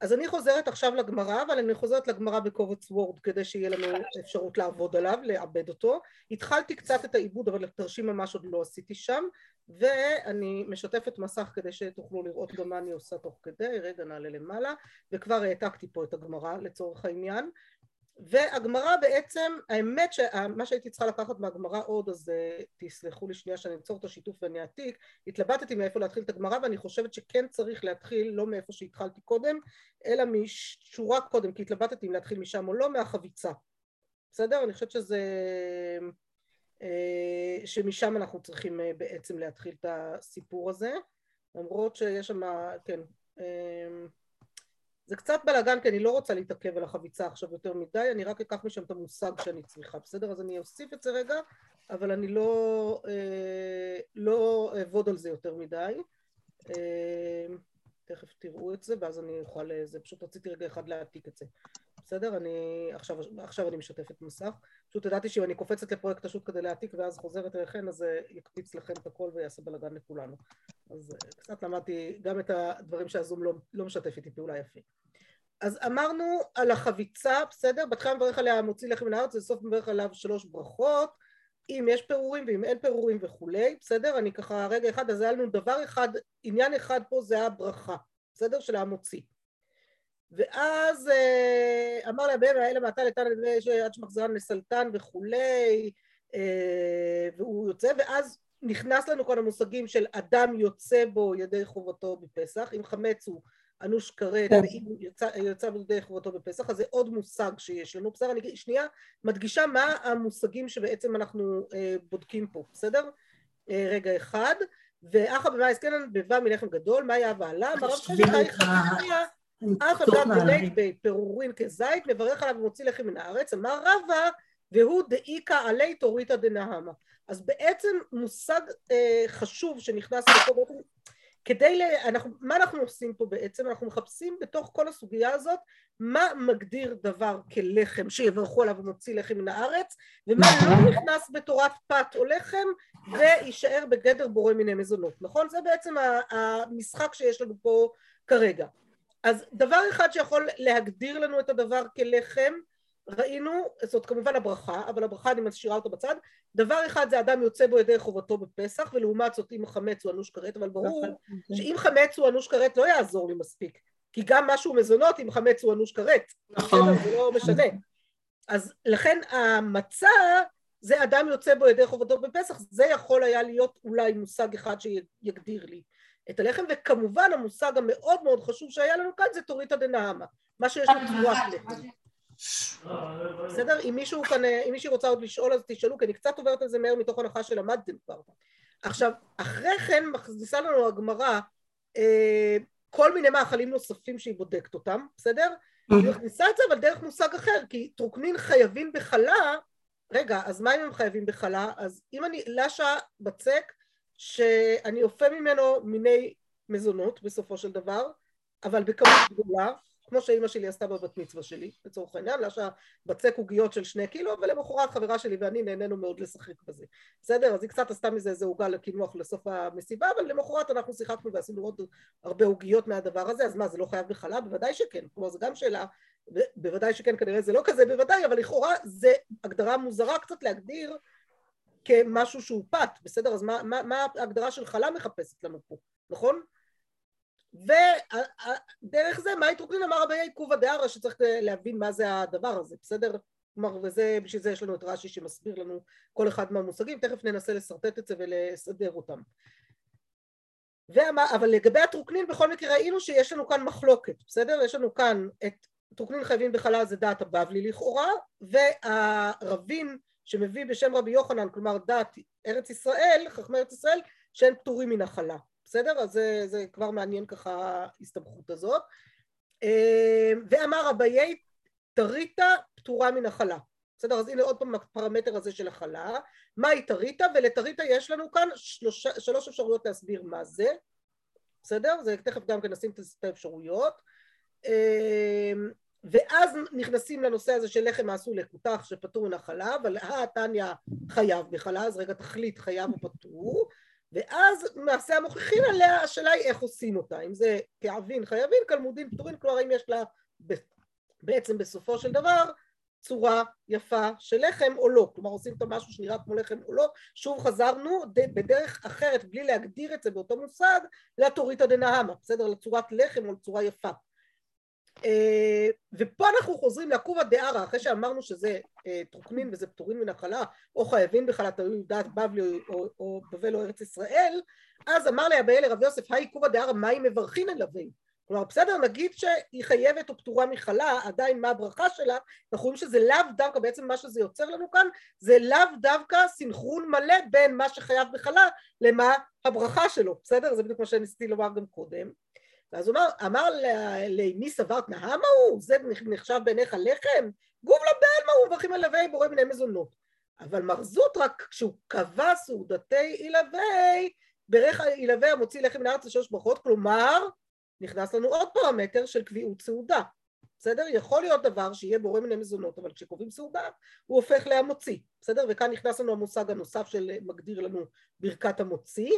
אז אני חוזרת עכשיו לגמרא, אבל אני חוזרת לגמרא בקובץ וורד כדי שיהיה לנו אפשרות לעבוד עליו, לעבד אותו. התחלתי קצת את העיבוד, אבל תרשים ממש עוד לא עשיתי שם, ואני משתפת מסך כדי שתוכלו לראות גם מה אני עושה תוך כדי, רגע נעלה למעלה, וכבר העתקתי פה את הגמרא לצורך העניין. והגמרא בעצם, האמת שמה שהייתי צריכה לקחת מהגמרא עוד, אז אה, תסלחו לי שנייה שאני אצור את השיתוף ואני אעתיק, התלבטתי מאיפה להתחיל את הגמרא ואני חושבת שכן צריך להתחיל לא מאיפה שהתחלתי קודם, אלא משורה קודם, כי התלבטתי אם להתחיל משם או לא, מהחביצה. בסדר? אני חושבת שזה... אה, שמשם אנחנו צריכים אה, בעצם להתחיל את הסיפור הזה, למרות שיש שם, כן, זה קצת בלאגן כי אני לא רוצה להתעכב על החביצה עכשיו יותר מדי, אני רק אקח משם את המושג שאני צריכה, בסדר? אז אני אוסיף את זה רגע, אבל אני לא, אה, לא אעבוד על זה יותר מדי. אה, תכף תראו את זה ואז אני אוכל, זה פשוט רציתי רגע אחד להעתיק את זה. בסדר? אני, עכשיו, עכשיו אני משתפת מסך. פשוט ידעתי שאם אני קופצת לפרויקט השו"ת כדי להעתיק ואז חוזרת אליכם, אז זה יקפיץ לכם את הכל ויעשה בלאגן לכולנו. אז אה, קצת למדתי גם את הדברים שהזום לא, לא משתף איתי פעולה יפה. אז אמרנו על החביצה, בסדר? בהתחלה מברך עליה מוציא לחם מן הארץ, ובסוף מברך עליו שלוש ברכות, אם יש פירורים ואם אין פירורים וכולי, בסדר? אני ככה רגע אחד, אז היה לנו דבר אחד, עניין אחד פה זה הברכה, בסדר? של המוציא. ואז אה, אמר להם בהם האלה מעתה לטן עד שמחזרן לסלטן וכולי, אה, והוא יוצא, ואז נכנס לנו כאן המושגים של אדם יוצא בו ידי חובתו בפסח, אם חמץ הוא אנוש כרת, כן. ואם יצא, יצא בידי חובתו בפסח, אז זה עוד מושג שיש לנו. בסדר, אני שנייה מדגישה מה המושגים שבעצם אנחנו אה, בודקים פה, בסדר? אה, רגע אחד. ואחא במאי עסקנן בבא מלחם גדול, מה היה ועלה? אמר רב חיים חיה אף אדם דלק בפירורין כזית, מברך עליו ומוציא לחם מן הארץ, אמר רבא, והוא דאיקה עלי תוריתא דנהמה. אז בעצם מושג אה, חשוב שנכנס לפה, כדי, ל... אנחנו, מה אנחנו עושים פה בעצם? אנחנו מחפשים בתוך כל הסוגיה הזאת מה מגדיר דבר כלחם שיברכו עליו ומוציא לחם מן הארץ ומה לא נכנס בתורת פת או לחם ויישאר בגדר בורא מיני מזונות, נכון? זה בעצם המשחק שיש לנו פה כרגע. אז דבר אחד שיכול להגדיר לנו את הדבר כלחם, ראינו, זאת כמובן הברכה, אבל הברכה אני משאירה אותה בצד, דבר אחד זה אדם יוצא בו ידי חובתו בפסח, ולעומת זאת אם חמץ הוא אנוש כרת, אבל ברור נכון, נכון. שאם חמץ הוא אנוש כרת לא יעזור לי מספיק, כי גם משהו מזונות אם חמץ הוא אנוש כרת, נכון, זה לא משנה. אז לכן המצע זה אדם יוצא בו ידי חובתו בפסח, זה יכול היה להיות אולי מושג אחד שיגדיר לי את הלחם, וכמובן המושג המאוד מאוד חשוב שהיה לנו כאן זה תוריתא דנעמה, מה שיש לנו תבואת לחם. בסדר? אם מישהו כאן, אם מישהי רוצה עוד לשאול אז תשאלו, כי אני קצת עוברת על זה מהר מתוך הנחה שלמדתם כבר. עכשיו, אחרי כן מכניסה לנו הגמרא אה, כל מיני מאכלים נוספים שהיא בודקת אותם, בסדר? היא מכניסה את זה אבל דרך מושג אחר, כי טרוקנין חייבים בחלה, רגע, אז מה אם הם חייבים בחלה? אז אם אני לשה בצק שאני אופה ממנו מיני מזונות בסופו של דבר, אבל בכמות גדולה, כמו שאימא שלי עשתה בבת מצווה שלי, לצורך העניין, לה שהבצק עוגיות של שני קילו, ולמחרת חברה שלי ואני נהנינו מאוד לשחק בזה. בסדר? אז היא קצת עשתה מזה איזה עוגה לקינוח לסוף המסיבה, אבל למחרת אנחנו שיחקנו ועשינו עוד הרבה עוגיות מהדבר הזה, אז מה, זה לא חייב בחלב? בוודאי שכן. כלומר, זו גם שאלה, בוודאי שכן, כנראה זה לא כזה בוודאי, אבל לכאורה זה הגדרה מוזרה קצת להגדיר כמשהו שהוא פת, בסדר? אז מה, מה, מה ההגדרה של חלה מחפשת לנו פה, נכון? ודרך זה מאי טרוקלין אמר רבי עיכובא דערא שצריך להבין מה זה הדבר הזה, בסדר? כלומר, וזה, בשביל זה יש לנו את רש"י שמסביר לנו כל אחד מהמושגים, תכף ננסה לשרטט את זה ולסדר אותם. ואמר, אבל לגבי הטרוקנין בכל מקרה ראינו שיש לנו כאן מחלוקת, בסדר? יש לנו כאן את טרוקנין חייבים בחלל זה דעת הבבלי לכאורה, והרבים שמביא בשם רבי יוחנן, כלומר דת ארץ ישראל, חכמי ארץ ישראל, שהם פטורים מן החלה. בסדר? אז זה, זה כבר מעניין ככה ההסתבכות הזאת. אמ, ואמר אביי טריטה פטורה מן החלה. בסדר? אז הנה עוד פעם הפרמטר הזה של החלה. מהי טריטה? ולטריטה יש לנו כאן שלוש, שלוש אפשרויות להסביר מה זה. בסדר? זה תכף גם כן נשים את האפשרויות. אמ, ואז נכנסים לנושא הזה של לחם מעשו לכותח שפטור מן החלה, אבל והתניא חייב בחלה, אז רגע תחליט חייב או פטור. ואז מעשה המוכיחים עליה, השאלה היא איך עושים אותה, אם זה כעבין חייבין, כלימודין פטורין, כלומר אם יש לה בעצם בסופו של דבר צורה יפה של לחם או לא, כלומר עושים את המשהו שנראה כמו לחם או לא, שוב חזרנו בדרך אחרת בלי להגדיר את זה באותו מושג לתוריתא דנהמה, בסדר? לצורת לחם או לצורה יפה. אה, ופה אנחנו חוזרים לעקובא דערא, אחרי שאמרנו שזה אה, טרוקנין וזה פטורין מנחלה, או חייבים בכלל, תלוי דעת בבלי או, בבל או ארץ ישראל, אז אמר לאביאל לרב יוסף, היי עקובא דערא, מה היא מברכין אליו? כלומר בסדר נגיד שהיא חייבת או פטורה מחלה עדיין מה הברכה שלה? אנחנו רואים שזה לאו דווקא בעצם מה שזה יוצר לנו כאן זה לאו דווקא סינכרון מלא בין מה שחייב בחלה למה הברכה שלו. בסדר? זה בדיוק מה שניסיתי לומר גם קודם ואז הוא אמר, אמר לאמי סברת נהמה הוא? זה נחשב בעיניך לחם? גוב לבעלמה הוא מברכים על לוי בורא מיני מזונות. אבל מרזות רק כשהוא קבע סעודתי אילווי, ברך אילווי המוציא לחם מן הארץ לשלוש ברכות, כלומר נכנס לנו עוד פרמטר של קביעות סעודה. בסדר? יכול להיות דבר שיהיה בורא מיני מזונות, אבל כשקובעים סעודה הוא הופך להמוציא, בסדר? וכאן נכנס לנו המושג הנוסף של מגדיר לנו ברכת המוציא,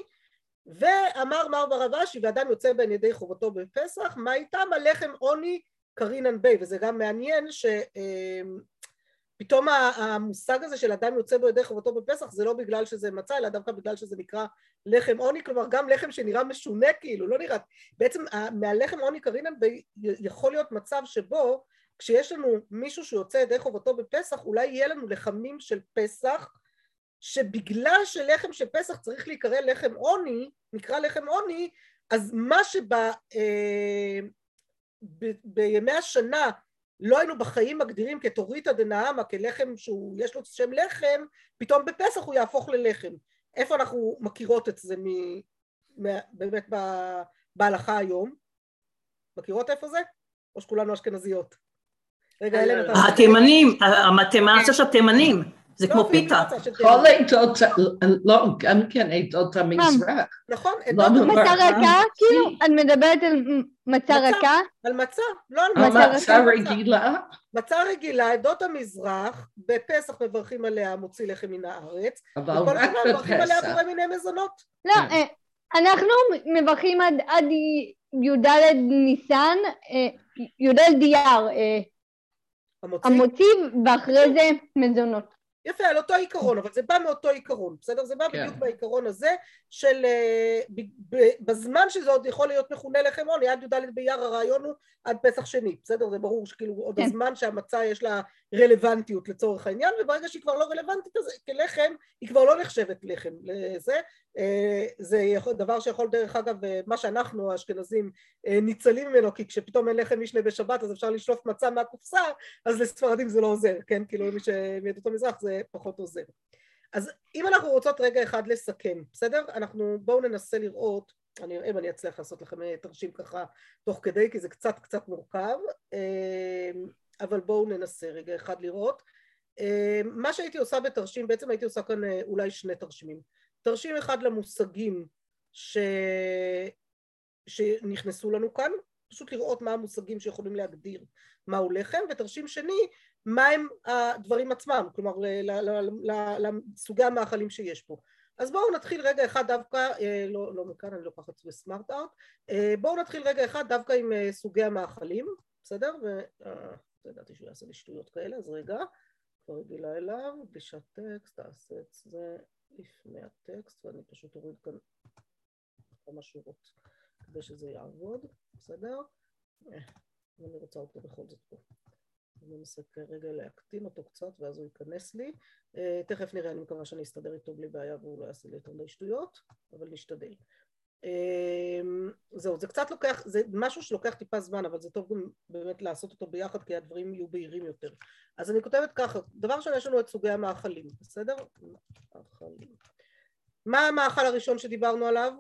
ואמר מר בר אבשי ואדם יוצא בין ידי חובתו בפסח, מה איתם הלחם עוני קרינן בי, וזה גם מעניין ש... אמ, המושג הזה של אדם יוצא בו ידי חובתו בפסח זה לא בגלל שזה מצה אלא דווקא בגלל שזה נקרא לחם עוני כלומר גם לחם שנראה משונה כאילו לא נראה. בעצם מהלחם עוני קרינן יכול להיות מצב שבו כשיש לנו מישהו שיוצא ידי חובתו בפסח אולי יהיה לנו לחמים של פסח שבגלל שלחם של פסח צריך להיקרא לחם עוני נקרא לחם עוני אז מה שב... אה, ב, בימי השנה לא היינו בחיים מגדירים כתוריתא דנאמה, כלחם שהוא, יש לו שם לחם, פתאום בפסח הוא יהפוך ללחם. איפה אנחנו מכירות את זה מ, מ, באמת ב, בהלכה היום? מכירות איפה זה? או שכולנו אשכנזיות? רגע, אלן, אתה... התימנים, המתמטיה של התימנים. זה לא, כמו פיתה. כל עדות, לא, גם כן עדות המזרח. נכון, עדות המזרח. מצה רכה? כאילו, את מדברת על מצה רכה? על מצה, לא על מצה. רכה. מצה רגילה? מצה רגילה, עדות המזרח, בפסח מברכים עליה מוציא לחם מן הארץ, אבל רק בפסח. מברכים עליה בורא מיני מזונות. לא, כן. אה, אנחנו מברכים עד י"ד ניסן, אה, י"ד דייר. אה, המוציא, ואחרי זה מזונות. יפה, על אותו עיקרון, אבל זה בא מאותו עיקרון, בסדר? זה בא כן. בדיוק בעיקרון הזה של אה, בזמן שזה עוד יכול להיות מכונה לחם עוני, עד י"ד באייר הרעיון הוא עד פסח שני, בסדר? זה ברור שכאילו עוד כן. הזמן שהמצה יש לה רלוונטיות לצורך העניין, וברגע שהיא כבר לא רלוונטית כלחם, היא כבר לא נחשבת לחם לזה. אה, זה דבר שיכול דרך אגב, אה, מה שאנחנו האשכנזים ניצלים ממנו, כי כשפתאום אין לחם משנה בשבת אז אפשר לשלוף מצה מהקופסה, אז לספרדים זה לא עוזר, כן? כאילו מי שמעדות המזרח זה פחות עוזר. אז אם אנחנו רוצות רגע אחד לסכם, בסדר? אנחנו בואו ננסה לראות, אני אראה אם אני אצליח לעשות לכם אה, תרשים ככה תוך כדי, כי זה קצת קצת מורכב, אה, אבל בואו ננסה רגע אחד לראות. אה, מה שהייתי עושה בתרשים, בעצם הייתי עושה כאן אולי שני תרשימים. תרשים אחד למושגים ש... שנכנסו לנו כאן, פשוט לראות מה המושגים שיכולים להגדיר מהו לחם, ותרשים שני מהם הדברים עצמם, כלומר לסוגי המאכלים שיש פה. אז בואו נתחיל רגע אחד דווקא, אה, לא, לא מכאן, אני לוקחת בסמארט ארט, אה, בואו נתחיל רגע אחד דווקא עם אה, סוגי המאכלים, בסדר? ו... ידעתי שהוא יעשה לי שטויות כאלה, אז רגע, כבר רגילה אליו, פגישת טקסט, תעשה את זה לפני הטקסט, ואני פשוט אוריד כאן כמה שורות כדי שזה יעבוד, בסדר? אני רוצה אותו בכל זאת פה. אני אנסה כרגע להקטין אותו קצת ואז הוא ייכנס לי. Uh, תכף נראה, אני מקווה שאני אסתדר איתו בלי בעיה והוא לא יעשה לי יותר מדי שטויות, אבל נשתדל. Uh, זהו, זה קצת לוקח, זה משהו שלוקח טיפה זמן, אבל זה טוב גם באמת לעשות אותו ביחד כי הדברים יהיו בהירים יותר. אז אני כותבת ככה, דבר ראשון יש לנו את סוגי המאכלים, בסדר? מאכלים. מה המאכל הראשון שדיברנו עליו?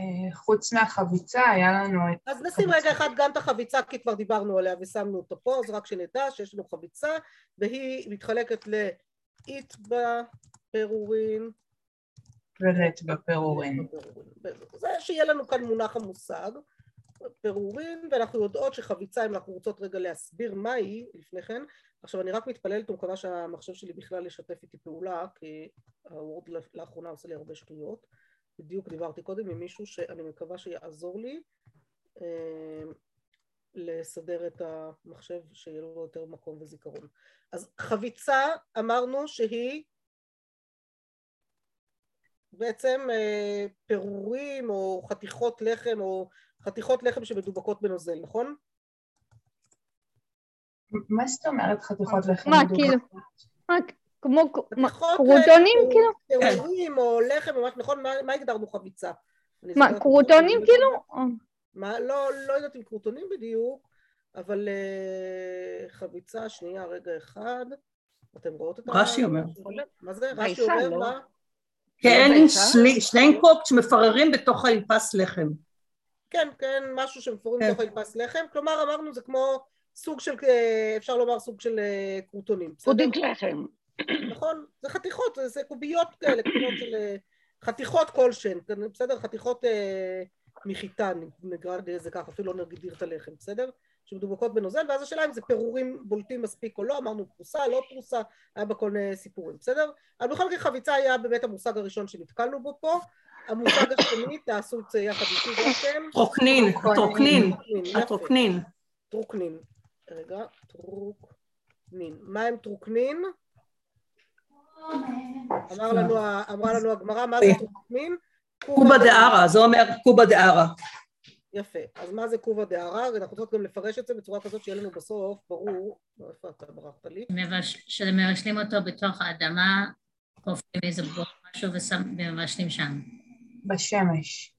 אה, חוץ מהחביצה היה לנו את... אז נשים רגע אחד גם את החביצה כי כבר דיברנו עליה ושמנו אותה פה אז רק שנדע שיש לנו חביצה והיא מתחלקת לאית בפירורים ולט בפירורים. זה שיהיה לנו כאן מונח המושג פירורים, ואנחנו יודעות שחביצה, אם אנחנו רוצות רגע להסביר מה היא לפני כן, עכשיו אני רק מתפללת ומקווה שהמחשב שלי בכלל ישתף איתי פעולה, כי הוורד לאחרונה עושה לי הרבה שטויות. בדיוק דיברתי קודם עם מישהו שאני מקווה שיעזור לי אה, לסדר את המחשב שיהיה לו יותר מקום וזיכרון. אז חביצה אמרנו שהיא בעצם אה, פירורים או חתיכות לחם או חתיכות לחם שמדובקות בנוזל, נכון? מה זאת אומרת חתיכות לחם? מה, מדובר? כאילו? מה, כמו מה, חתיכות, קרוטונים אה, כאילו? פירורים או לחם, ממש נכון, מה, מה הגדרנו חביצה? מה, קרוטונים כאילו? מה, לא, לא יודעת אם קרוטונים בדיוק, אבל אה, חביצה, שנייה, רגע אחד. אתם רואות את ה... רש"י אומר. מה זה? רש"י אומר לא? מה? כן, ביצה? שלי- שני קופ שמפררים בתוך האלפס לחם. כן, כן, משהו שמפורים כן. בתוך האלפס לחם. כלומר, אמרנו, זה כמו סוג של, אה, אפשר לומר סוג של אה, קרוטונים. פודינג לחם. נכון, זה חתיכות, זה, קוביות כאלה, קטנות של אה, חתיכות כלשהן, בסדר? חתיכות מחיטה, נקרא לזה ככה, אפילו לא נגדיר את הלחם, בסדר? שמדובקות בנוזל, ואז השאלה אם זה פירורים בולטים מספיק או לא, אמרנו פרוסה, לא פרוסה, היה בה כל מיני סיפורים, בסדר? אבל בכל מקרה חביצה היה באמת המושג הראשון שנתקלנו בו פה, המושג השני, תעשו את זה יחד איתי גם טרוקנין, טרוקנין. הטרוקנין. טרוקנין, רגע, טרוקנין, מה הם טרוקנין? אמרה לנו הגמרא, מה זה טרוקנין? כובא דארעא, זה אומר כובא דארעא. יפה, אז מה זה כובא דארעא? ואנחנו רוצות גם לפרש את זה בצורה כזאת שיהיה לנו בסוף, ברור, לא, איפה אתה ברחת לי? מבש- שמבשלים אותו בתוך האדמה, חופרים איזה בור משהו ומבשלים שם. בשמש.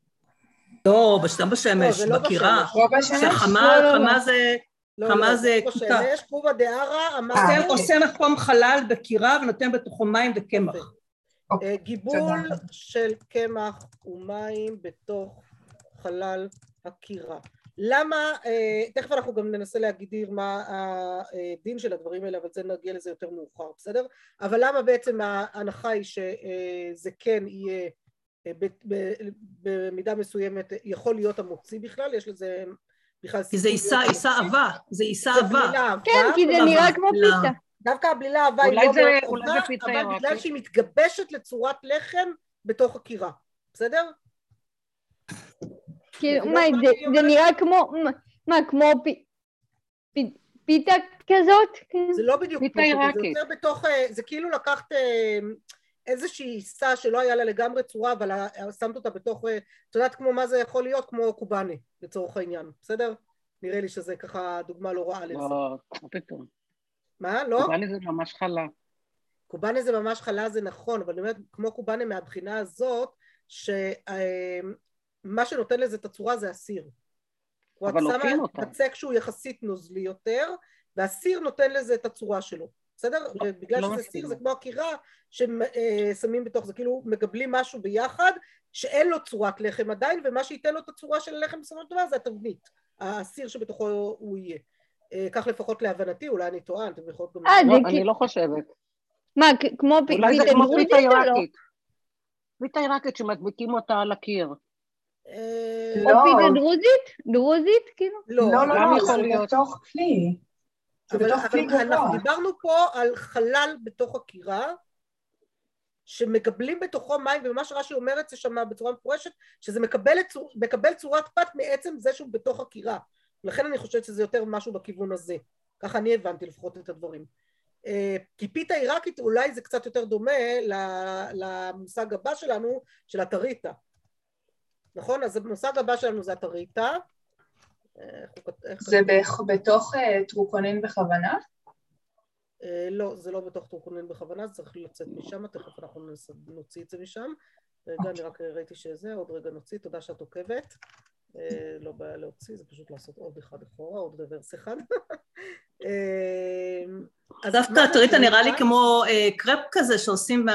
לא, סתם לא, בשמש, בקירה. לא בשמש? לא, חמה זה, חמה זה כיתה. קובה דערה, אה, אמרנו, עושה מקום חלל בקירה ונותן בתוכו מים וקמח. אה, גיבול תודה. של קמח ומים בתוך חלל הקירה. למה, אה, תכף אנחנו גם ננסה להגדיר מה הדין של הדברים האלה, אבל זה נגיע לזה יותר מאוחר, בסדר? אבל למה בעצם ההנחה היא שזה כן יהיה אה, במידה מסוימת, יכול להיות המוציא בכלל, יש לזה בכלל כי זה עיסה. עבה, זה עיסה עבה. עבה, כן, כי זה נראה כמו לא. פיתה. דווקא הבלילה העבה היא אולי לא זה- מאוד אולי טובה, זה פיצה אבל. בגלל שהיא מתגבשת לצורת לחם בתוך הקירה, בסדר? כאילו, מה, זה-. נראה כמו, מה- כמו פי- פי- פיתה כזאת? כאילו? זה לא בדיוק פיתה פיתה, זה עיראקית. יותר בתוך, אה, זה כאילו לקחת אה, איזושהי עיסה שלא היה לה לגמרי צורה, אבל ה- שמת אותה בתוך, אה, את יודעת כמו מה זה יכול להיות? כמו קובאנה, לצורך העניין, בסדר? נראה לי שזה ככה דוגמה לא רעה לזה. לא, מה פתאום. מה? לא? קובאני זה ממש חלה. קובאנה זה ממש חלה, זה נכון, אבל אני אומרת, כמו קובאנה מהבחינה הזאת, שמה שנותן לזה את הצורה זה הסיר. הוא שמה אותה. בצק שהוא יחסית נוזלי יותר, והסיר נותן לזה את הצורה שלו, בסדר? לא- ובגלל לא שזה מסכימה. סיר זה כמו הקירה ששמים בתוך זה, כאילו מגבלים משהו ביחד, שאין לו צורת לחם עדיין, ומה שייתן לו את הצורה של הלחם בסופו של דבר זה התבנית, הסיר שבתוכו הוא יהיה. אה, כך לפחות להבנתי, אולי אני טועה, אתם יכולות גם... אה, לא, אני כאילו- לא חושבת. מה, כמו אולי זה פיתה כמו פיתה או לא? עיראקית. פיתה עיראקית שמדביקים אותה על הקיר. אה, או לא. פיתה דרוזית? דרוזית, כאילו? לא, לא, לא, לא, זה. בתוך כלי. זה אבל, בתוך אבל כלי אנחנו גבוה. דיברנו פה על חלל בתוך הקירה שמקבלים בתוכו מים ומה שרש"י אומרת זה שמה בצורה מפורשת שזה מקבל, מקבל צורת פת מעצם זה שהוא בתוך הקירה לכן אני חושבת שזה יותר משהו בכיוון הזה ככה אני הבנתי לפחות את הדברים אה, כי פיתה עיראקית אולי זה קצת יותר דומה ל- למושג הבא שלנו של הטריטה נכון? אז המושג הבא שלנו זה הטריטה זה בתוך אה, טרוקונין בכוונה? אה, לא, זה לא בתוך טרוקונין בכוונה, זה צריך לצאת משם, תכף אנחנו נוציא את זה משם. רגע, אני רק ראיתי שזה, עוד רגע נוציא, תודה שאת עוקבת. אה, לא בעיה להוציא, זה פשוט לעשות עוד אחד אחורה, עוד רוורס אחד. אה, אז דווקא מה הטריטה נראה לי? כמו אה, קרפ כזה שעושים,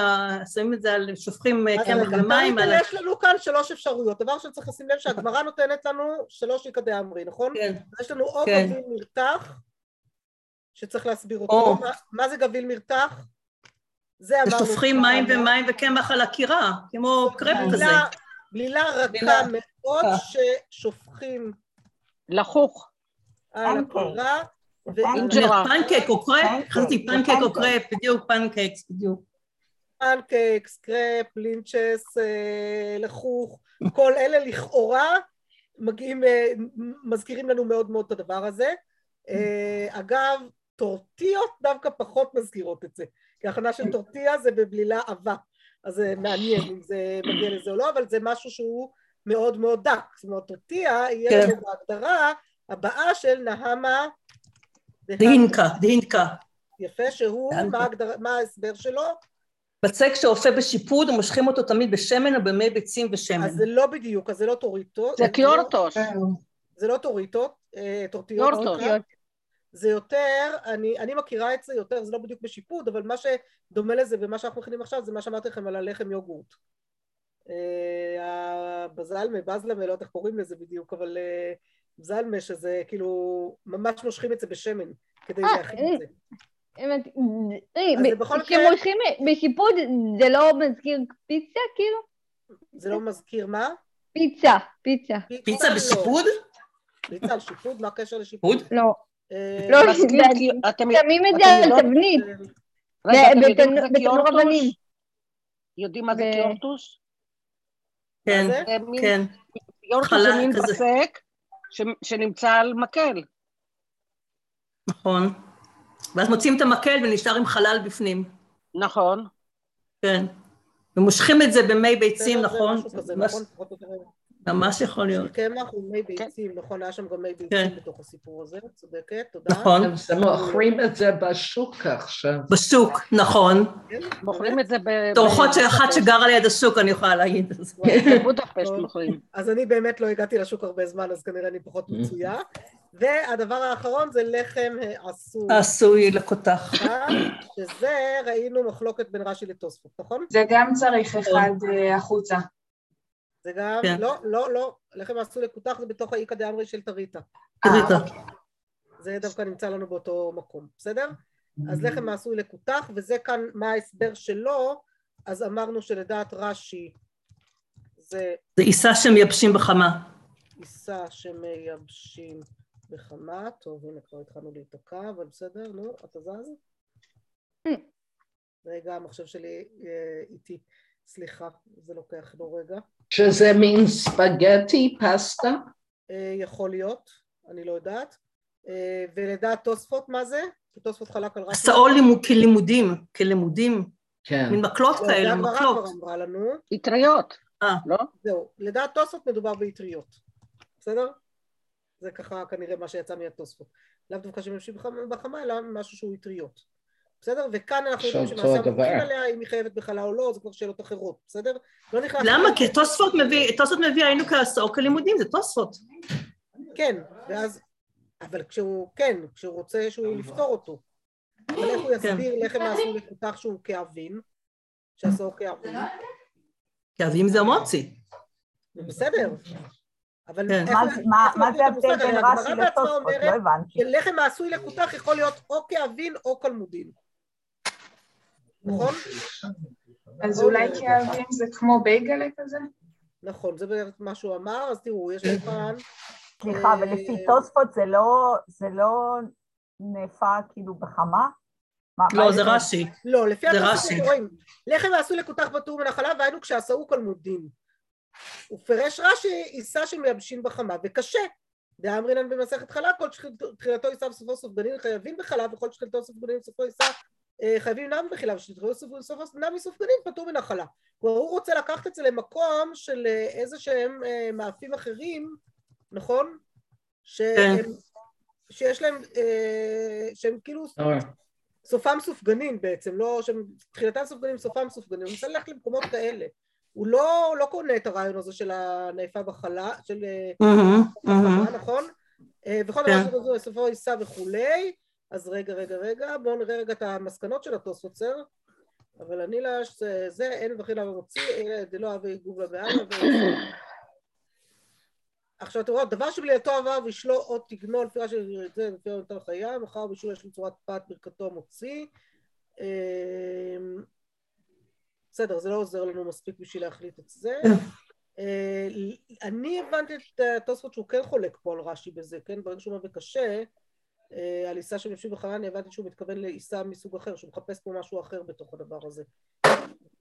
שמים את זה על, שופכים אה, קמח על ומים יש לנו כאן שלוש אפשרויות. דבר ראשון צריך לשים לב שהגמרא נותנת לנו שלוש איקא דאמרי, נכון? כן, אז יש לנו או כן. גביל מרתח, שצריך להסביר אותו. או. מה- מה זה גביל מרתח? זה אמרנו. ושופכים מים ומים וקמח על הקירה, כמו קרפ כזה. בלילה, רכה בלילה מאוד. ששופכים לחוך. על פנקייק. פנקייק או קרפ, חשבתי זה פנקייק או. קרפ, בדיוק פנקייקס, בדיוק. פנקייקס, קרפ, בלינצ'ס, אה, לחוך, כל אלה לכאורה מגיעים, אה, מזכירים לנו מאוד מאוד את הדבר הזה. אה, אגב, טורטיות דווקא פחות מזכירות את זה, כי הכנה של טורטיה זה בבלילה עבה, אז זה מעניין אם זה מגיע לזה או לא, אבל זה משהו שהוא מאוד מאוד דק, זאת אומרת טורטיה יהיה כן. לנו בהגדרה הבאה של נהמא דהנדקא, דהנדקא. יפה, שהוא, מה ההגדרה- מה ההסבר שלו? בצק שאופה בשיפוד, ומושכים אותו תמיד בשמן או במי ביצים ושמן. אז זה לא בדיוק, אז זה לא טוריטו. זה קיורטוש. זה לא טוריטו, אה, טורטיות. סליחה. זה יותר, אני, אני מכירה את זה יותר, זה לא בדיוק בשיפוד, אבל מה שדומה לזה ומה שאנחנו מכינים עכשיו זה מה שאמרתי לכם על הלחם יוגורט. אה, הבזלמה, בזלמה, לא יודעת איך קוראים לזה בדיוק, אבל אה, בזלמה, שזה כאילו, ממש מושכים את זה בשמן כדי אה, להכין את זה. הבנתי. אז זה מקרה- כשמושכים בשיפוד זה לא מזכיר פיצה כאילו? זה לא מזכיר מה? פיצה, פיצה. פיצה לא. בשיפוד? פיצה על שיפוד? מה הקשר לשיפוד? פוד? לא. אה, לא, כי אתם שמים את זה על תבנית. רגע, אתם ב- יודעים מה בתנור- זה בתנור קיורטוס? אבנים. יודעים מה זה קיורטוס? כן, כן. קיורטוס זה מין כזה. ש- שנמצא על מקל. נכון. ואז מוצאים את המקל ונשאר עם חלל בפנים. נכון. כן. ומושכים את זה במי ביצים, זה נכון? משהו כזה, נכון? ממש יכול להיות. קמח ומי ביצים, נכון, היה שם גם מי כן. ביצים בתוך הסיפור הזה, צודקת, תודה. נכון. הם מוכרים את זה בשוק עכשיו. בשוק, נכון. כן, מוכרים את זה ב... תורכות של אחת שגרה ליד השוק, אני יכולה להגיד. את זה. בבודפשט. מוכרים. אז אני באמת לא הגעתי לשוק הרבה זמן, אז כנראה אני פחות מצויה. והדבר האחרון זה לחם העשוי, עשוי לקותח. שזה ראינו מחלוקת בין רש"י לתוספות, נכון? זה גם צריך אחד אה, החוצה. זה גם, כן. לא, לא, לא, לחם העשוי לקותח זה בתוך האיכא דאמרי של טריטה. טריטה. זה דווקא נמצא לנו באותו מקום, בסדר? אז לחם העשוי לקותח, וזה כאן מה ההסבר שלו, אז אמרנו שלדעת רש"י זה זה עיסה שמייבשים בחמה. עיסה שמייבשים בחמה, טוב הנה כבר התחלנו להיתקע, אבל בסדר, נו, אתה זז? רגע, המחשב שלי אה, איתי, סליחה, זה לוקח לו רגע. שזה מין ספגטי, פסטה? אה, יכול להיות, אני לא יודעת. אה, ולדעת תוספות מה זה? כי תוספות חלק על רש"י. סאול לימוד- כלימודים, כלימודים, כן. מין מקלות לא, זה כאלה, מקלות. כבר אמרה לנו. אטריות. אה. לא? זהו, לדעת תוספות מדובר באטריות, בסדר? זה ככה כנראה מה שיצא מהתוספות. לאו דווקא שממשיך בחמה- בחמה, אלא משהו שהוא אטריות. בסדר? וכאן אנחנו יודעים שמעשה. המומחים עליה, אם היא חייבת בחלה או לא, זה כבר שאלות אחרות, בסדר? לא נכנס... למה? כי תוספות מביא, תוספות מביא היינו כעשור כלימודים, זה תוספות. כן, ואז... אבל כשהוא, כן, כשהוא רוצה שהוא לפתור אותו. אבל איך הוא כן. יסביר לחם העשוי לקותח שהוא כאבין? שעשו כאבין? כי אבים זה המוצי. בסדר. אבל כן. איך- מה זה-? ההבדל בין רש"י לתוספות? לא הבנתי. שלחם העשוי לקותח יכול להיות או כאבין או כלמודין. נכון? אז אולי. כאבים זה כמו בייגלה כזה? נכון, זה בערך מה שהוא אמר, אז תראו, יש כאן... סליחה, אבל לפי אה, תוספות זה לא, זה לא נאפה כאילו בחמה? מה- מה לא, זה? רש"י. לא, לפי התוספות רש"י. רואים, לחם העשוי לקותח פטור מן החלב, והיינו כשעשאו כלמודין. ופרש רש"י עיסה שמייבשים בחמה, וקשה. דאמרינן במסכת חלה, כל תחילתו עיסה וסופו סופגנין חייבים בחלב, וכל תחילתו סופגנין וסופו עיסה חייבים נם סופו נם מסופגנין פטור מן החלה. כלומר, הוא רוצה לקחת את זה למקום של אה, איזה שהם אה, מאפים אחרים, נכון? שהם, שיש להם, אה, שהם כאילו סופם סופגנין בעצם, לא, שהם תחילתם סופגנין, סופם סופגנין, הוא מנסה ללכת למקומות כאלה. הוא לא, לא קונה את הרעיון הזה של הנאפה בחלה, של אה, נכון? אה, וכל כן. דבר שכזו, סופו יישא וכולי. אז רגע, רגע, רגע, בואו נראה רגע את המסקנות של התוספות סר. אבל אני לה, זה, זה, אין וחילה ומוציא, אלא דלא אבי גובלה בעלמא. עכשיו תראו, דבר שבלייתו עבר וישלו עוד תגנו לפי רש"י זה לפי יותר חיה, מחר בישול יש לו צורת פת ברכתו מוציא. אמ, בסדר, זה לא עוזר לנו מספיק בשביל להחליט את זה. אה, אני הבנתי את התוספות שהוא כן חולק פה על רש"י בזה, כן? ברגע שהוא אומר בקשה, אה, על עיסה שמשיב בחלל, אני הבנתי שהוא מתכוון לעיסה מסוג אחר, שהוא מחפש פה משהו אחר בתוך הדבר הזה.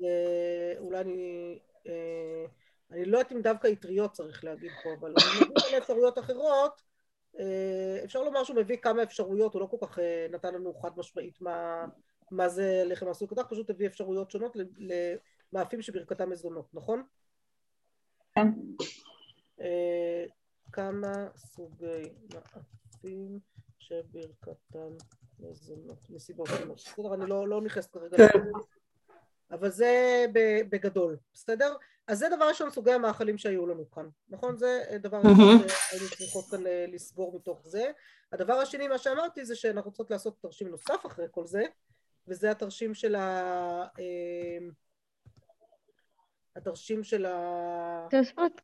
אה, אולי אני... אה, אני לא יודעת אם דווקא אטריות צריך להגיד פה, אבל אני מבין על אפשרויות אחרות, אה, אפשר לומר שהוא מביא כמה אפשרויות, הוא לא כל כך אה, נתן לנו חד משמעית מה, מה זה לחם עשוי קדח, פשוט הביא אפשרויות שונות למאפים שברכתם מזונות, נכון? כן. אה, כמה סוגי מאפים שברכתם מזונות, מסיבות שונות. בסדר, אני לא, לא נכנסת כרגע. כן. אבל זה ב- בגדול, בסדר? אז זה דבר ראשון סוגי המאכלים שהיו לנו כאן, נכון? זה דבר ראשון. שהיינו צריכות כאן אה, לסגור מתוך זה. הדבר השני, מה שאמרתי, זה שאנחנו רוצות לעשות תרשים נוסף אחרי כל זה, וזה התרשים של ה... אה, התרשים של ה... תוספות?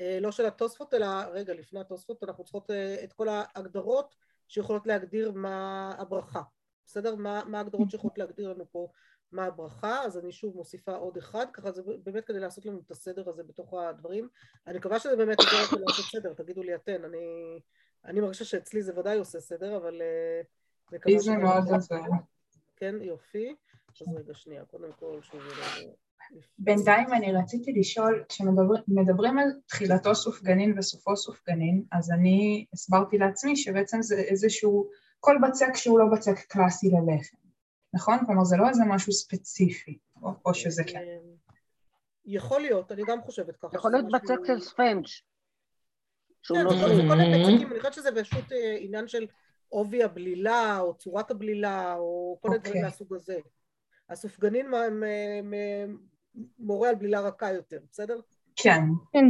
אה, לא של התוספות, אלא רגע, לפני התוספות, אנחנו צריכות אה, את כל ההגדרות שיכולות להגדיר מה הברכה. בסדר? מה, מה ההגדרות שיכולות להגדיר לנו פה מה הברכה, אז אני שוב מוסיפה עוד אחד, ככה זה באמת כדי לעשות לנו את הסדר הזה בתוך הדברים. אני מקווה שזה באמת עוזר לכם לעשות סדר, תגידו לי אתן, אני, אני מרגישה שאצלי זה ודאי עושה סדר, אבל אה, לי זה מאוד. עוזר. כן, יופי. אז רגע, שנייה, קודם כל, שוב... בינתיים אני רציתי לשאול, כשמדברים על תחילתו סופגנין וסופו סופגנין, אז אני הסברתי לעצמי שבעצם זה איזשהו, כל בצק שהוא לא בצק קלאסי ללחם, נכון? כלומר זה לא איזה משהו ספציפי, או, או שזה כן. אה, יכול להיות, אני גם חושבת ככה. יכול להיות בצק של ספנג' שהוא כן, בצקים, אני חושבת שזה פשוט אה, עניין של עובי הבלילה, או צורת הבלילה, או כל מיני דברים אוקיי. מהסוג הזה. מ- מורה על בלילה רכה יותר, בסדר? כן, כן.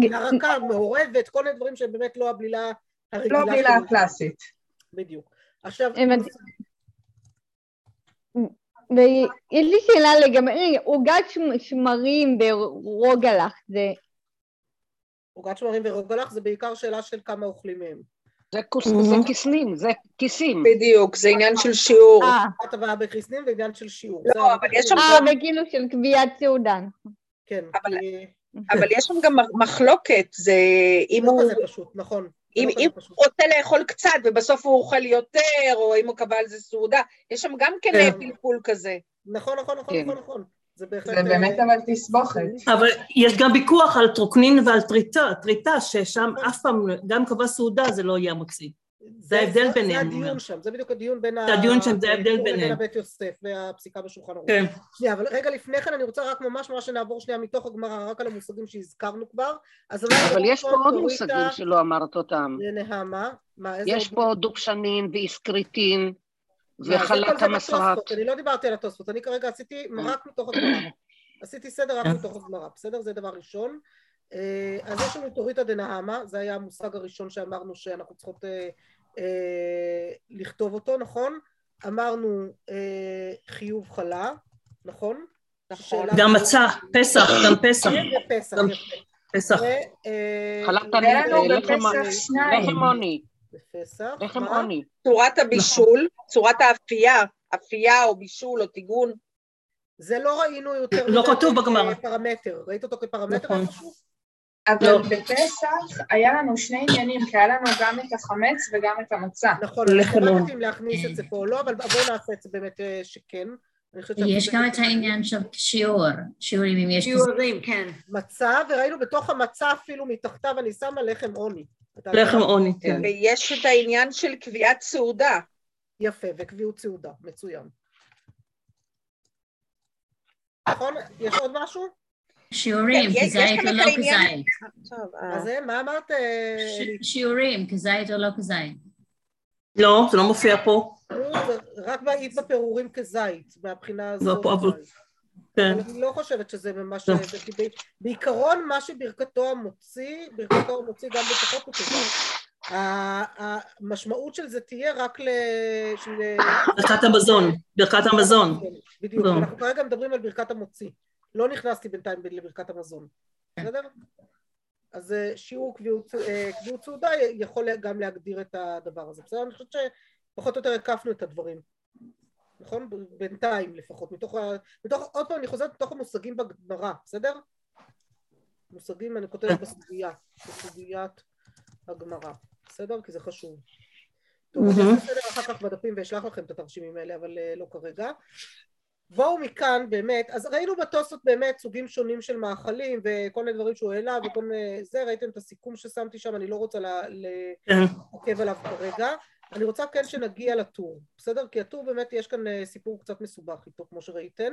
בלילה רכה, מעורבת, כל מיני דברים שהם באמת לא הבלילה הרגילה. לא מילה שלנו. קלאסית. בדיוק. עכשיו. ויש לי שאלה לגבי עוגת שמ- שמרים ברוגלח, זה עוגת שמרים ורוגלח זה בעיקר שאלה של כמה אוכלים מהם. זה כוס- זה כיסנים, זה כיסים. בדיוק, זה עניין של שיעור. אה, אחת הבאה בחיסנים ועניין של שיעור. לא, זה- אבל יש שם אה, וכאילו של קביעת סעודה. כן, אבל- יש שם גם מחלוקת, זה אם זה לא הוא כזה פשוט, נכון. זה אם לא אם. הוא רוצה לאכול קצת ובסוף הוא אוכל יותר, או אם הוא קבע על זה סעודה, יש שם גם כן כן. פלפול כזה. נכון, נכון, נכון, כן. נכון, נכון. זה בהחלט... זה באמת אה, אבל תסבוכת. אבל יש גם ויכוח על טרוקנין ועל טריטה, טריטה, ששם אף פעם, גם קבע סעודה זה לא יהיה מוציא. זה ההבדל ביניהם, זה. הדיון שם, זה בדיוק הדיון בין זה הדיון שם, זה ההבדל לבין ביניהם. הבית יוסף והפסיקה בשולחן ערוך. כן. שנייה, אבל רגע לפני כן אני רוצה רק ממש ממש שנעבור שנייה מתוך הגמרא, רק על המושגים שהזכרנו כבר. אבל יש פה עוד מושגים שלא אמרת אותם. לנהמה. יש עוד? פה דופשנין ואיסקריטין וחלת זה המסרת. אני לא דיברתי על התוספות, אני כרגע עשיתי רק מתוך הגמרא. עשיתי סדר רק כן. מתוך הגמרא, בסדר? זה דבר ראשון. אה, אז יש לנו תוריתא דנהמה, זה היה המושג הראשון שאמרנו שאנחנו צריכות אה, אה, לכתוב אותו, נכון? אמרנו חיוב חלה, נכון? שאלה- גם מצה, פסח, גם פסח, כן, יפה. פסח. חלת היה לנו אה, לחם בפסח. לחם עוני. צורת הבישול, צורת האפייה, אפייה או בישול או טיגון. זה לא ראינו יותר לא כתוב בגמרא. כפרמטר, ראית אותו כפרמטר נכון. אבל לא. בפסח היה לנו שני עניינים, כי היה לנו גם את החמץ וגם את המצה. נכון, לחם לא אם להכניס את זה פה או לא, אבל בואו נעשה את זה באמת אה, שכן. יש גם. את העניין של שיעור, שיעורים אם יש כזה. שיעורים, כן. מצה, וראינו בתוך המצה אפילו מתחתיו אני שמה לחם עוני. לחם עוני, כן. ויש את העניין של קביעת סעודה. יפה, וקביעות סעודה, מצוין. נכון? יש עוד משהו? שיעורים, כן, יש- כזית או גם את לא כזית. עכשיו, מה אמרת? אה, שיעורים, כזית או לא כזית. לא, זה לא מופיע פה. רק היית בפירורים כזית, מהבחינה הזאת. לא פה, אבל- כן. אני לא חושבת שזה ממש... לא. בעיקרון מה שברכתו המוציא, ברכתו המוציא גם בפחות הוא המשמעות של זה תהיה רק ל... של- ברכת המזון, ברכת המזון. כן, בדיוק, לא. אנחנו כרגע מדברים על ברכת המוציא. לא נכנסתי בינתיים לברכת המזון, בסדר? אז אה, שיעור קביעות אה, קביעות סעודה יכול גם להגדיר את הדבר הזה, בסדר? אני חושבת שפחות או יותר הקפנו את הדברים, נכון? בינתיים לפחות, מתוך ה... מתוך, עוד פעם אני חוזרת מתוך המושגים בגמרא, בסדר? מושגים אני כותבת בסוגיה, בסוגיית הגמרא, בסדר? כי זה חשוב. טוב, אני. אעשה סדר אחר כך בדפים ואשלח לכם את התרשימים האלה, אבל אה, לא כרגע. בואו מכאן באמת, אז ראינו בתוספות באמת סוגים שונים של מאכלים וכל מיני דברים שהוא העלה וכל מיני זה, ראיתם את הסיכום ששמתי שם, אני לא רוצה כן. לעכב עליו כרגע. אני רוצה כן שנגיע לטור, בסדר? כי הטור באמת יש כאן אה, סיפור קצת מסובך איתו, כמו שראיתם.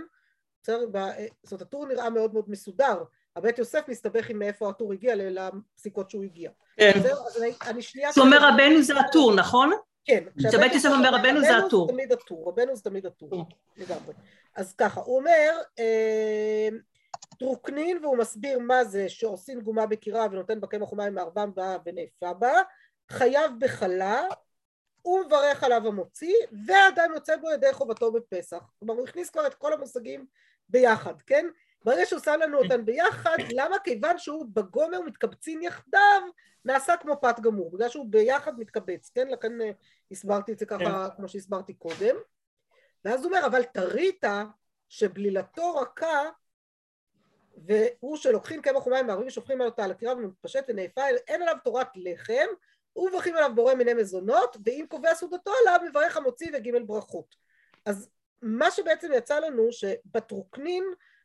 בסדר? אה, זאת אומרת, הטור נראה מאוד מאוד מסודר. הבית יוסף מסתבך עם מאיפה הטור הגיע לפסיקות שהוא הגיע. כן. אז אני, שנייה... זאת אומרת רבנו זה הטור, נכון? כן. כשבית יוסף אומר רבנו זה הטור. זה תמיד הטור, רבנו זה תמיד הטור, לגמרי. אז ככה, הוא אומר, אה, טרוקנין, והוא מסביר מה זה שעושים גומה בקירה ונותן בה קמח ומים מערבם בה ונאפה בה, חייב בחלה, הוא מברך עליו המוציא, ואדם יוצא בו ידי חובתו בפסח. כלומר, הוא הכניס כבר את כל המושגים ביחד, כן? ברגע שהוא שם לנו אותם ביחד, למה? כיוון שהוא בגומר מתקבצים יחדיו, נעשה כמו פת גמור, בגלל שהוא ביחד מתקבץ, כן? לכן אה, הסברתי את זה ככה, כמו שהסברתי קודם. ואז הוא אומר, אבל תרית שבלילתו רכה, והוא שלוקחים קמח ומים מערבים ושופכים על אותה על הקירה ומתפשט ונאפה, אין עליו תורת לחם, ומברכים עליו בורא מיני מזונות, ואם קובע סעודתו עליו, מברך המוציא וג' ברכות. אז מה שבעצם יצא לנו, שבטרוקנין,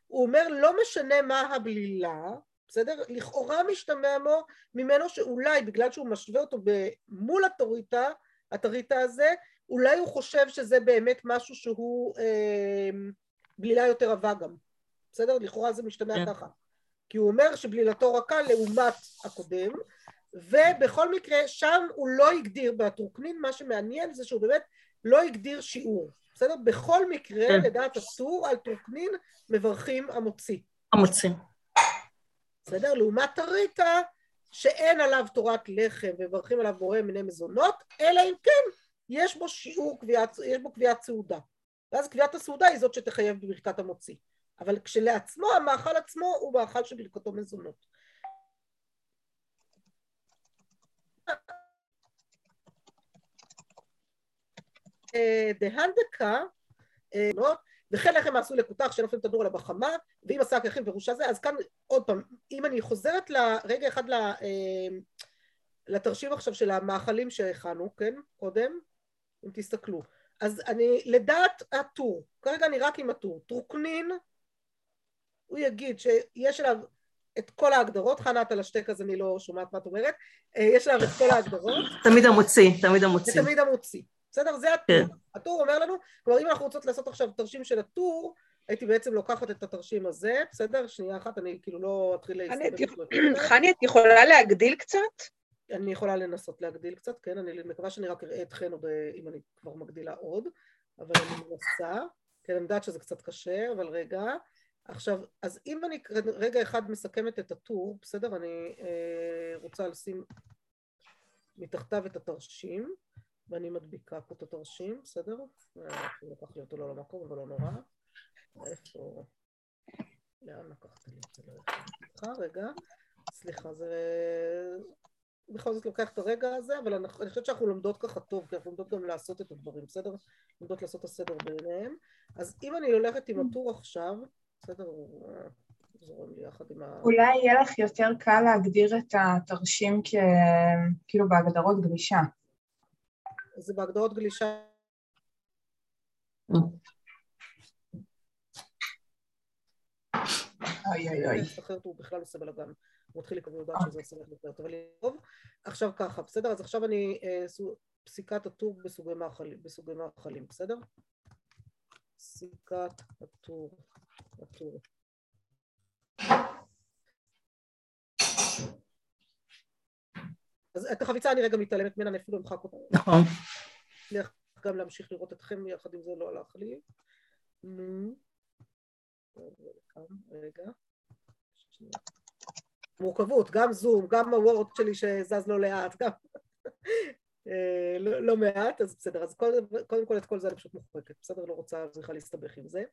הוא אומר, לא משנה מה הבלילה, בסדר? לכאורה משתמע מו, ממנו שאולי בגלל שהוא משווה אותו מול הטוריטה, הטריטה הזה, אולי הוא חושב שזה באמת משהו שהוא אה, בלילה יותר עבה גם, בסדר? לכאורה זה משתמע כן. ככה. כי הוא אומר שבלילתו רכה לעומת הקודם, ובכל מקרה שם הוא לא הגדיר בטרוקנין, מה שמעניין זה שהוא באמת לא הגדיר שיעור, בסדר? בכל מקרה, כן. לדעת אסור, על טרוקנין מברכים המוציא. המוציא. בסדר? לעומת טריטה, שאין עליו תורת לחם ומברכים עליו בורא מיני מזונות, אלא אם כן יש בו שיעור קביעת, יש בו קביעת סעודה. ואז קביעת הסעודה היא זאת שתחייב בברכת המוציא. אבל כשלעצמו, המאכל עצמו הוא מאכל שברכתו מזונות. אה, דהנדקה, אה, לא, וכן לחם עשוי לקותח שנופלים תנור עליו בחמה, ואם עשה כרכים פירושה זה, אז כאן עוד פעם, אם אני חוזרת לרגע אחד אה, לתרשים עכשיו של המאכלים שהכנו, כן, קודם, אם תסתכלו, אז אני, לדעת הטור, כרגע אני רק עם הטור, טרוקנין, הוא יגיד שיש עליו את כל ההגדרות, חנה את על השתק אז אני לא שומעת מה את אומרת, אה, יש עליו את כל ההגדרות, תמיד המוציא, תמיד המוציא. תמיד המוציא, בסדר? זה כן. הטור. הטור אומר לנו, כלומר אם אנחנו רוצות לעשות עכשיו תרשים של הטור, הייתי בעצם לוקחת את התרשים הזה, בסדר? שנייה אחת, אני כאילו לא אתחיל להסתכל. חני, את יכולה להגדיל קצת? אני יכולה לנסות להגדיל קצת, כן? אני מקווה שאני רק אראה אתכן עוד, אה, אם אני כבר מגדילה עוד, אבל אני מנסה. כן, אני יודעת שזה קצת קשה, אבל רגע. עכשיו, אז אם אני רגע אחד מסכמת את הטור, בסדר? אני אה, רוצה לשים מתחתיו את התרשים, ואני מדביקה פה את התרשים, בסדר? אה, לקח לי אותו לא למקום, אבל לא נורא. איפה... לאן לקחת לי את זה? סליחה, רגע. סליחה, זה... בכל זאת לוקח את הרגע הזה, אבל אני חושבת שאנחנו לומדות ככה טוב, כי אנחנו לומדות גם לעשות את הדברים, בסדר? לומדות לעשות את הסדר ביניהם. אז אם אני הולכת עם הטור עכשיו, בסדר, הוא אה, זורם לי יחד עם ה... אולי יהיה לך יותר קל להגדיר את התרשים כ... כאילו בהגדרות גלישה. זה בהגדרות גלישה. אוי אוי אוי. אחרת הוא בכלל עושה בלאגן. הוא מתחיל לקבל יודעת שזה עושה לך יותר טוב. אבל טוב. עכשיו ככה, בסדר? אז עכשיו אני... אה, פסיקת הטור בסוגי מאכלים, בסדר? פסיקת הטור, הטור. אז את החביצה אני רגע מתעלמת ממנה, אני אפילו אמחק אותה. נכון. נצליח גם להמשיך לראות אתכם, יחד עם זה לא הלך לי. נו. רגע. מורכבות, גם זום, גם הוורד שלי שזז לא לאט, גם אה, לא, לא מעט, אז בסדר, אז קודם, קודם כל את כל זה אני פשוט מוחקת, בסדר? לא רוצה צריכה להסתבך עם זה.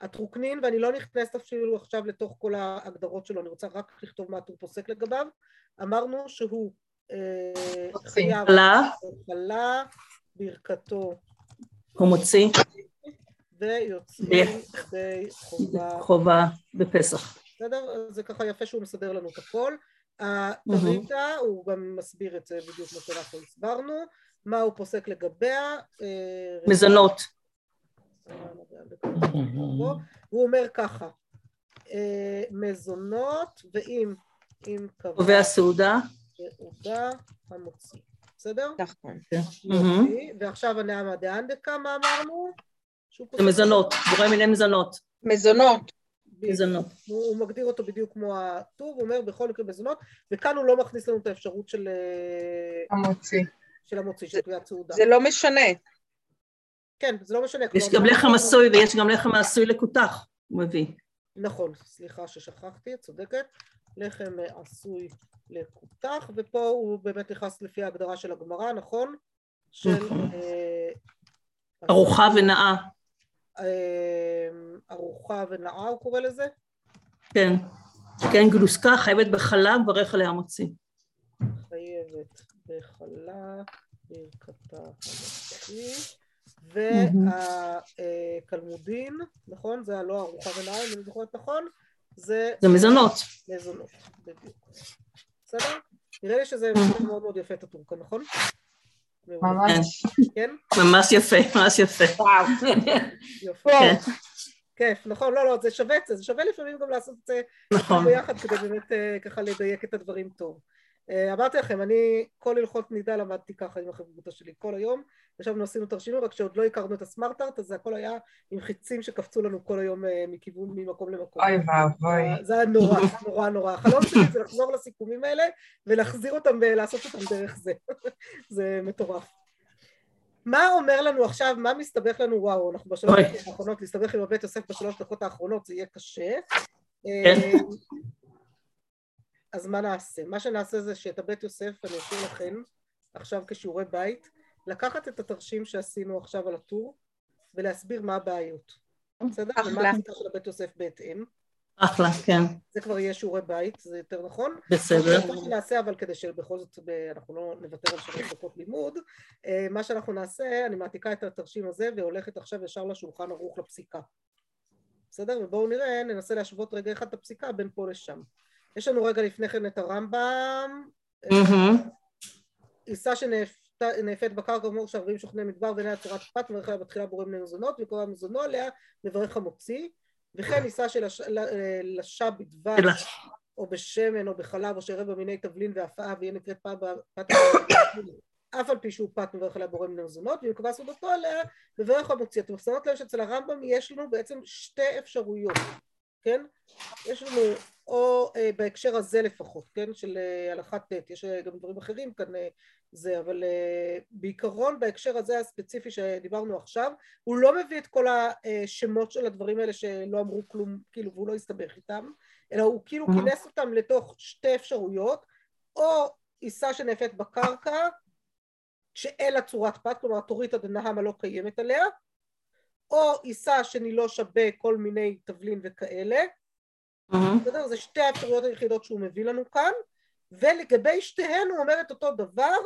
הטרוקנין, ואני לא נכנסת אפילו עכשיו לתוך כל ההגדרות שלו, אני רוצה רק לכתוב מה הטור פוסק לגביו, אמרנו שהוא חלה. חלה, ברכתו הוא מוציא. ויוצאים ידי חובה. חובה בפסח. בסדר? זה ככה יפה שהוא מסדר לנו את הכל. הטריטה, הוא גם מסביר את זה בדיוק כמו שאנחנו הסברנו. מה הוא פוסק לגביה? אה, מזונות. הוא אומר ככה, אה, מזונות ואם אם קובע סעודה. סעודה המוציא, בסדר? נכון. ועכשיו הנעמה דאנדקה, מה אמרנו? זה מזונות, גורם מיני מזונות. מזונות. מזונות. הוא, הוא מגדיר אותו בדיוק כמו הטור, הוא אומר בכל מקרה מזונות, וכאן הוא לא מכניס לנו את האפשרות של... אה, המוציא. של המוציא, של קביעת סעודה. זה לא משנה. כן, זה לא משנה. יש גם לחם עשוי ויש גם לחם עשוי לקותח, הוא מביא. נכון, סליחה ששכחתי, את צודקת. לחם עשוי לקותח, ופה הוא באמת נכנס לפי ההגדרה של הגמרא, נכון? של... נכון. אה, ארוחה ונאה. אה, ארוחה ונאה הוא קורא לזה? כן. כן, גלוסקה חייבת בחלב, ברך עליה מוציא. חייבת בחלב, ברכתה המוציא. והקלמודין, נכון? זה הלא ארוחה ונאה, אם אני זוכרת נכון? זה... זה מזונות. מזונות, בדיוק. בסדר? נראה לי שזה מסתכל מאוד מאוד יפה את הטורקה, נכון? ממש. כן? ממש יפה, ממש יפה. וואו. יפה. כיף, נכון, לא, לא, זה שווה את זה, זה שווה לפעמים גם לעשות את זה נכון. ביחד כדי באמת אה, ככה לדייק את הדברים טוב. אה, אמרתי לכם, אני כל הלכות נידה למדתי ככה עם החברותא שלי כל היום, ישבנו עשינו תרשימים, רק שעוד לא הכרנו את הסמארט-ארט, אז זה הכל היה עם חיצים שקפצו לנו כל היום אה, מכיוון, ממקום למקום. אוי ואבוי. זה היה נורא, נורא נורא. החלום שלי זה לחזור לסיכומים האלה ולהחזיר אותם ולעשות אותם דרך זה. זה מטורף. מה אומר לנו עכשיו, מה מסתבך לנו, וואו, אנחנו בשלוש דקות האחרונות, להסתבך עם הבית יוסף בשלוש דקות האחרונות, זה יהיה קשה. כן. אז מה נעשה? מה שנעשה זה שאת הבית יוסף אני אשאיר לכם עכשיו כשיעורי בית, לקחת את התרשים שעשינו עכשיו על הטור ולהסביר מה הבעיות. בסדר? אחלה. ומה השיטה של הבית יוסף בהתאם. אחלה, כן. זה כבר יהיה שיעורי בית, זה יותר נכון. בסדר. מה שנעשה, אבל כדי שבכל זאת אנחנו לא נוותר על שלוש דקות לימוד, אה, מה שאנחנו נעשה, אני מעתיקה את התרשים הזה והולכת עכשיו ישר לשולחן ערוך לפסיקה. בסדר? ובואו נראה, ננסה להשוות רגע אחד את הפסיקה בין פה לשם. יש לנו רגע לפני כן את הרמב"ם. עיסה שנאפית בקרקע ומור שערבים שוכני מדבר ואינה הצהרת פת מברך עליה בתחילה בורא בני מזונות וקורא מזונו עליה מברך המוציא וכן עיסה של הש- ל- לשע בדבש. או בשמן או בחלב או שערב במיני תבלין והפאה ויהיה נקראת פת פת אף על פי שהוא פת מברך עליה בורא בני מזונות ואם קבע סעודתו עליה מברך המוציא אתם שמות לב שאצל הרמב"ם יש לנו בעצם שתי אפשרויות כן יש לנו או אה, בהקשר הזה לפחות כן של אה, הלכת ט' יש אה, גם דברים אחרים כאן אה, זה אבל אה, בעיקרון בהקשר הזה הספציפי שדיברנו עכשיו הוא לא מביא את כל השמות של הדברים האלה שלא אמרו כלום כאילו והוא לא הסתבך איתם אלא הוא כאילו Mhm. כינס אותם לתוך שתי אפשרויות או עיסה שנאפת בקרקע שאין לה צורת פת כלומר התורית הדנהמה לא קיימת עליה או עיסה שנילושה בכל מיני תבלין וכאלה. בסדר? זה שתי האפשרויות היחידות שהוא מביא לנו כאן, ולגבי שתיהן הוא אומר את אותו דבר,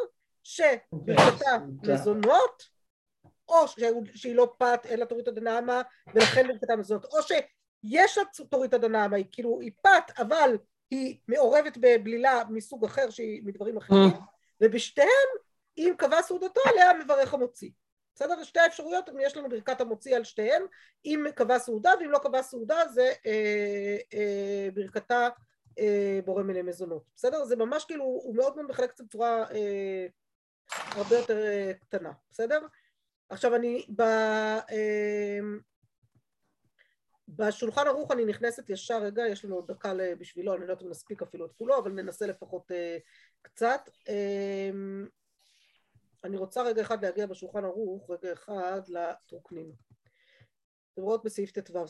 שברכתה מזונות, או שהיא לא פת אלא תורית הדנאמה, ולכן ברכתה מזונות, או שיש לה תורית הדנאמה, היא כאילו, היא פת, אבל היא מעורבת בבלילה מסוג אחר, שהיא מדברים אחרים, ובשתיהן, אם קבע סעודתו עליה, מברך המוציא. בסדר? שתי האפשרויות, יש לנו ברכת המוציא על שתיהן, אם קבע סעודה, ואם לא קבע סעודה זה אה, אה, ברכתה אה, בורא מיני מזונות. בסדר? זה ממש כאילו, הוא מאוד מאוד מחלק את זה בצורה אה, הרבה יותר אה, קטנה. בסדר? עכשיו אני, ב, אה, בשולחן ערוך אני נכנסת ישר, רגע, יש לנו עוד דקה בשבילו, אני לא יודעת אם נספיק אפילו את כולו, אבל ננסה לפחות אה, קצת. אה, אני רוצה רגע אחד להגיע בשולחן ערוך, רגע אחד לטרוקנים. אתם רואות בסעיף ט"ו,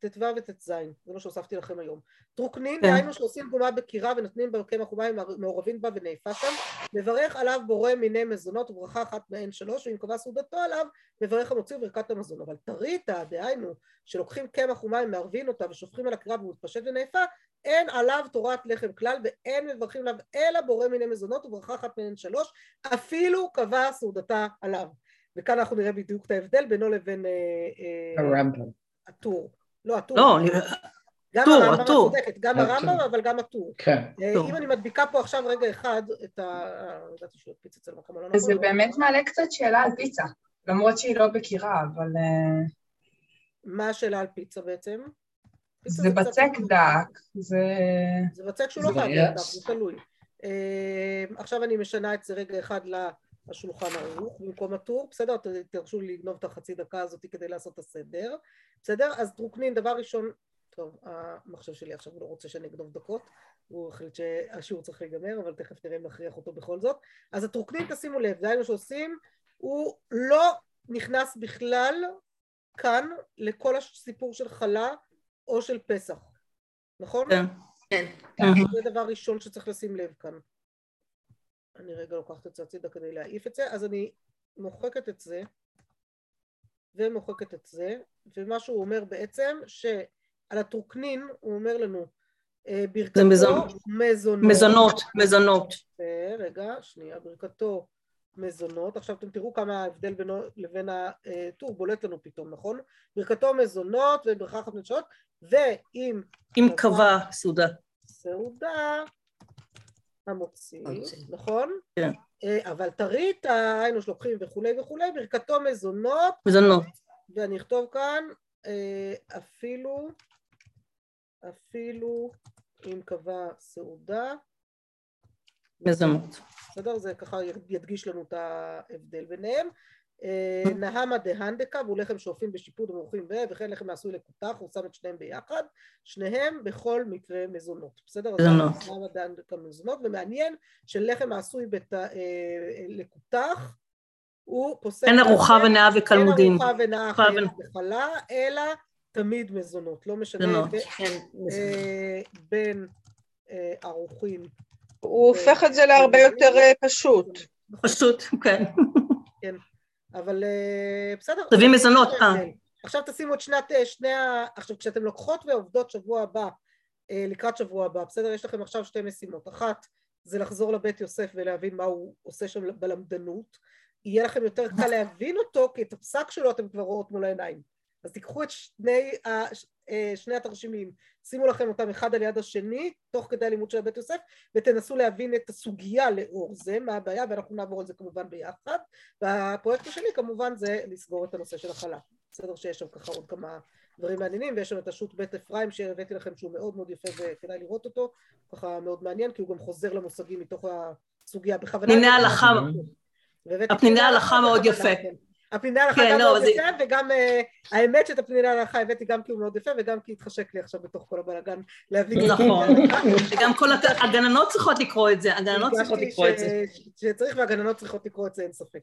ט"ו וט"ז, זה מה שהוספתי לכם היום. טרוקנין, כן. דהיינו שעושים גומה בקירה ונותנים בה קמח ומים מעורבים בה ונאפה שם, מברך עליו בורא מיני מזונות וברכה אחת מהן שלוש, ואם קבע סעודתו עליו, מברך המוציא ברכת המזון. אבל טריטה, דהיינו, שלוקחים קמח ומים, מערבים אותה ושופכים על הקירה והוא מתפשט ונאפה, אין עליו תורת לחם כלל ואין מברכים עליו אלא בורא מיני מזונות וברכה אחת מהן שלוש, אפילו קבע סעודתה עליו. וכאן אנחנו נראה בדיוק את ההבדל בינו לבין אה, אה, הרמב"ם. הטור. לא, הטור. לא, גם הרמב"ם, את הטור. צודקת, גם. הרמב"ם אבל גם הטור. כן. אה. אם אני מדביקה פה עכשיו רגע אחד את ה... אה, ידעתי שהוא יקפיץ אצל מקום הלא נכון. זה באמת מעלה קצת שאלה על פיצה, למרות שהיא לא מכירה, אבל אה, מה השאלה על פיצה בעצם? פיצה זה בצק דק, זה... זה בצק שהוא לא חייב להיות דק. זה תלוי. אה, עכשיו אני משנה את זה רגע אחד לשולחן ערוך במקום הטור, בסדר? תרשו לי לגנוב את החצי דקה הזאת כדי לעשות את הסדר, בסדר? אז טרוקנין, דבר ראשון, טוב, המחשב שלי עכשיו לא רוצה שאני אגנוב דקות, הוא החליט שהשיעור צריך להיגמר, אבל תכף נראה אם נכריח אותו בכל זאת. אז הטרוקנין, תשימו לב, דהיינו שעושים, הוא לא נכנס בכלל כאן לכל הסיפור של חלה או של פסח, נכון? כן. כן. זה דבר ראשון שצריך לשים לב כאן. אני רגע לוקחת את זה הצידה כדי להעיף את זה, אז אני מוחקת את זה ומוחקת את זה, ומה שהוא אומר בעצם שעל הטרוקנין הוא אומר לנו אה, ברכתו מזונות. מזונות. מזונות. אה, רגע, שנייה, ברכתו מזונות. עכשיו אתם תראו כמה ההבדל בינו לבין הטור בולט לנו פתאום, נכון? ברכתו מזונות וברכה אחת נשות, ועם עם קבה סעודה. סעודה המוציא, המוציא. נכון? כן. אה, אבל טרית, היינו שלוקחים וכולי וכולי, ברכתו מזונות, מזונות. ואני אכתוב כאן אה, אפילו, אפילו אם קבע סעודה, מזונות. בסדר? זה ככה ידגיש לנו את ההבדל ביניהם. אה, נהמה דהנדקה והוא לחם שאופים בשיפוד ומורחים ו... וכן לחם העשוי לקותח, הוא שם את שניהם ביחד, שניהם בכל מקרה מזונות, בסדר? אז מזונות. נהמה דהנדקה מזונות, ומעניין שלחם העשוי בת... אה, לקותח הוא פוסק... אין ארוחה ונאה וקלמודין. אין ארוחה ונאה חייבת. בחלה, אלא תמיד מזונות, לא משנה כן. אה, בין אה, ערוכים. הוא הופך את זה להרבה יותר אה, פשוט. פשוט, כן. אבל אה, בסדר. תביא מזונות, זה אה. ההבדל. עכשיו תשימו את שנת, אה, שני ה... עכשיו כשאתם לוקחות ועובדות שבוע הבא, אה, לקראת שבוע הבא, בסדר? יש לכם עכשיו שתי משימות. אחת זה לחזור לבית יוסף ולהבין מה הוא עושה שם בלמדנות. יהיה לכם יותר קל להבין אותו, כי את הפסק שלו אתם כבר רואות מול העיניים. אז תיקחו את שני, אה, שני התרשימים, שימו לכם אותם אחד על יד השני, תוך כדי הלימוד של הבית יוסף, ותנסו להבין את הסוגיה לאור זה, מה הבעיה, ואנחנו נעבור על זה כמובן ביחד. והפרויקט השני כמובן זה לסגור את הנושא של החלה. בסדר שיש שם ככה עוד כמה דברים מעניינים, ויש שם את השו"ת בית אפרים שהבאתי לכם שהוא מאוד מאוד יפה וכדאי לראות אותו, ככה מאוד מעניין, כי הוא גם חוזר למושגים מתוך הסוגיה בכוונה. פניני הלכה. הפניני פניני ההלכה מאוד יפה. הפניני ההלכה כן, גם לא, מאוד יפה, וגם אה, האמת שאת הפניני ההלכה הבאתי גם כי הוא מאוד יפה, וגם כי התחשק לי עכשיו בתוך כל הבלאגן להביא... נכון. וגם כל הג- הגננות צריכות לקרוא את זה, הגננות צריכות לקרוא את זה. שצריך והגננות צריכות לקרוא את זה, אין ספק.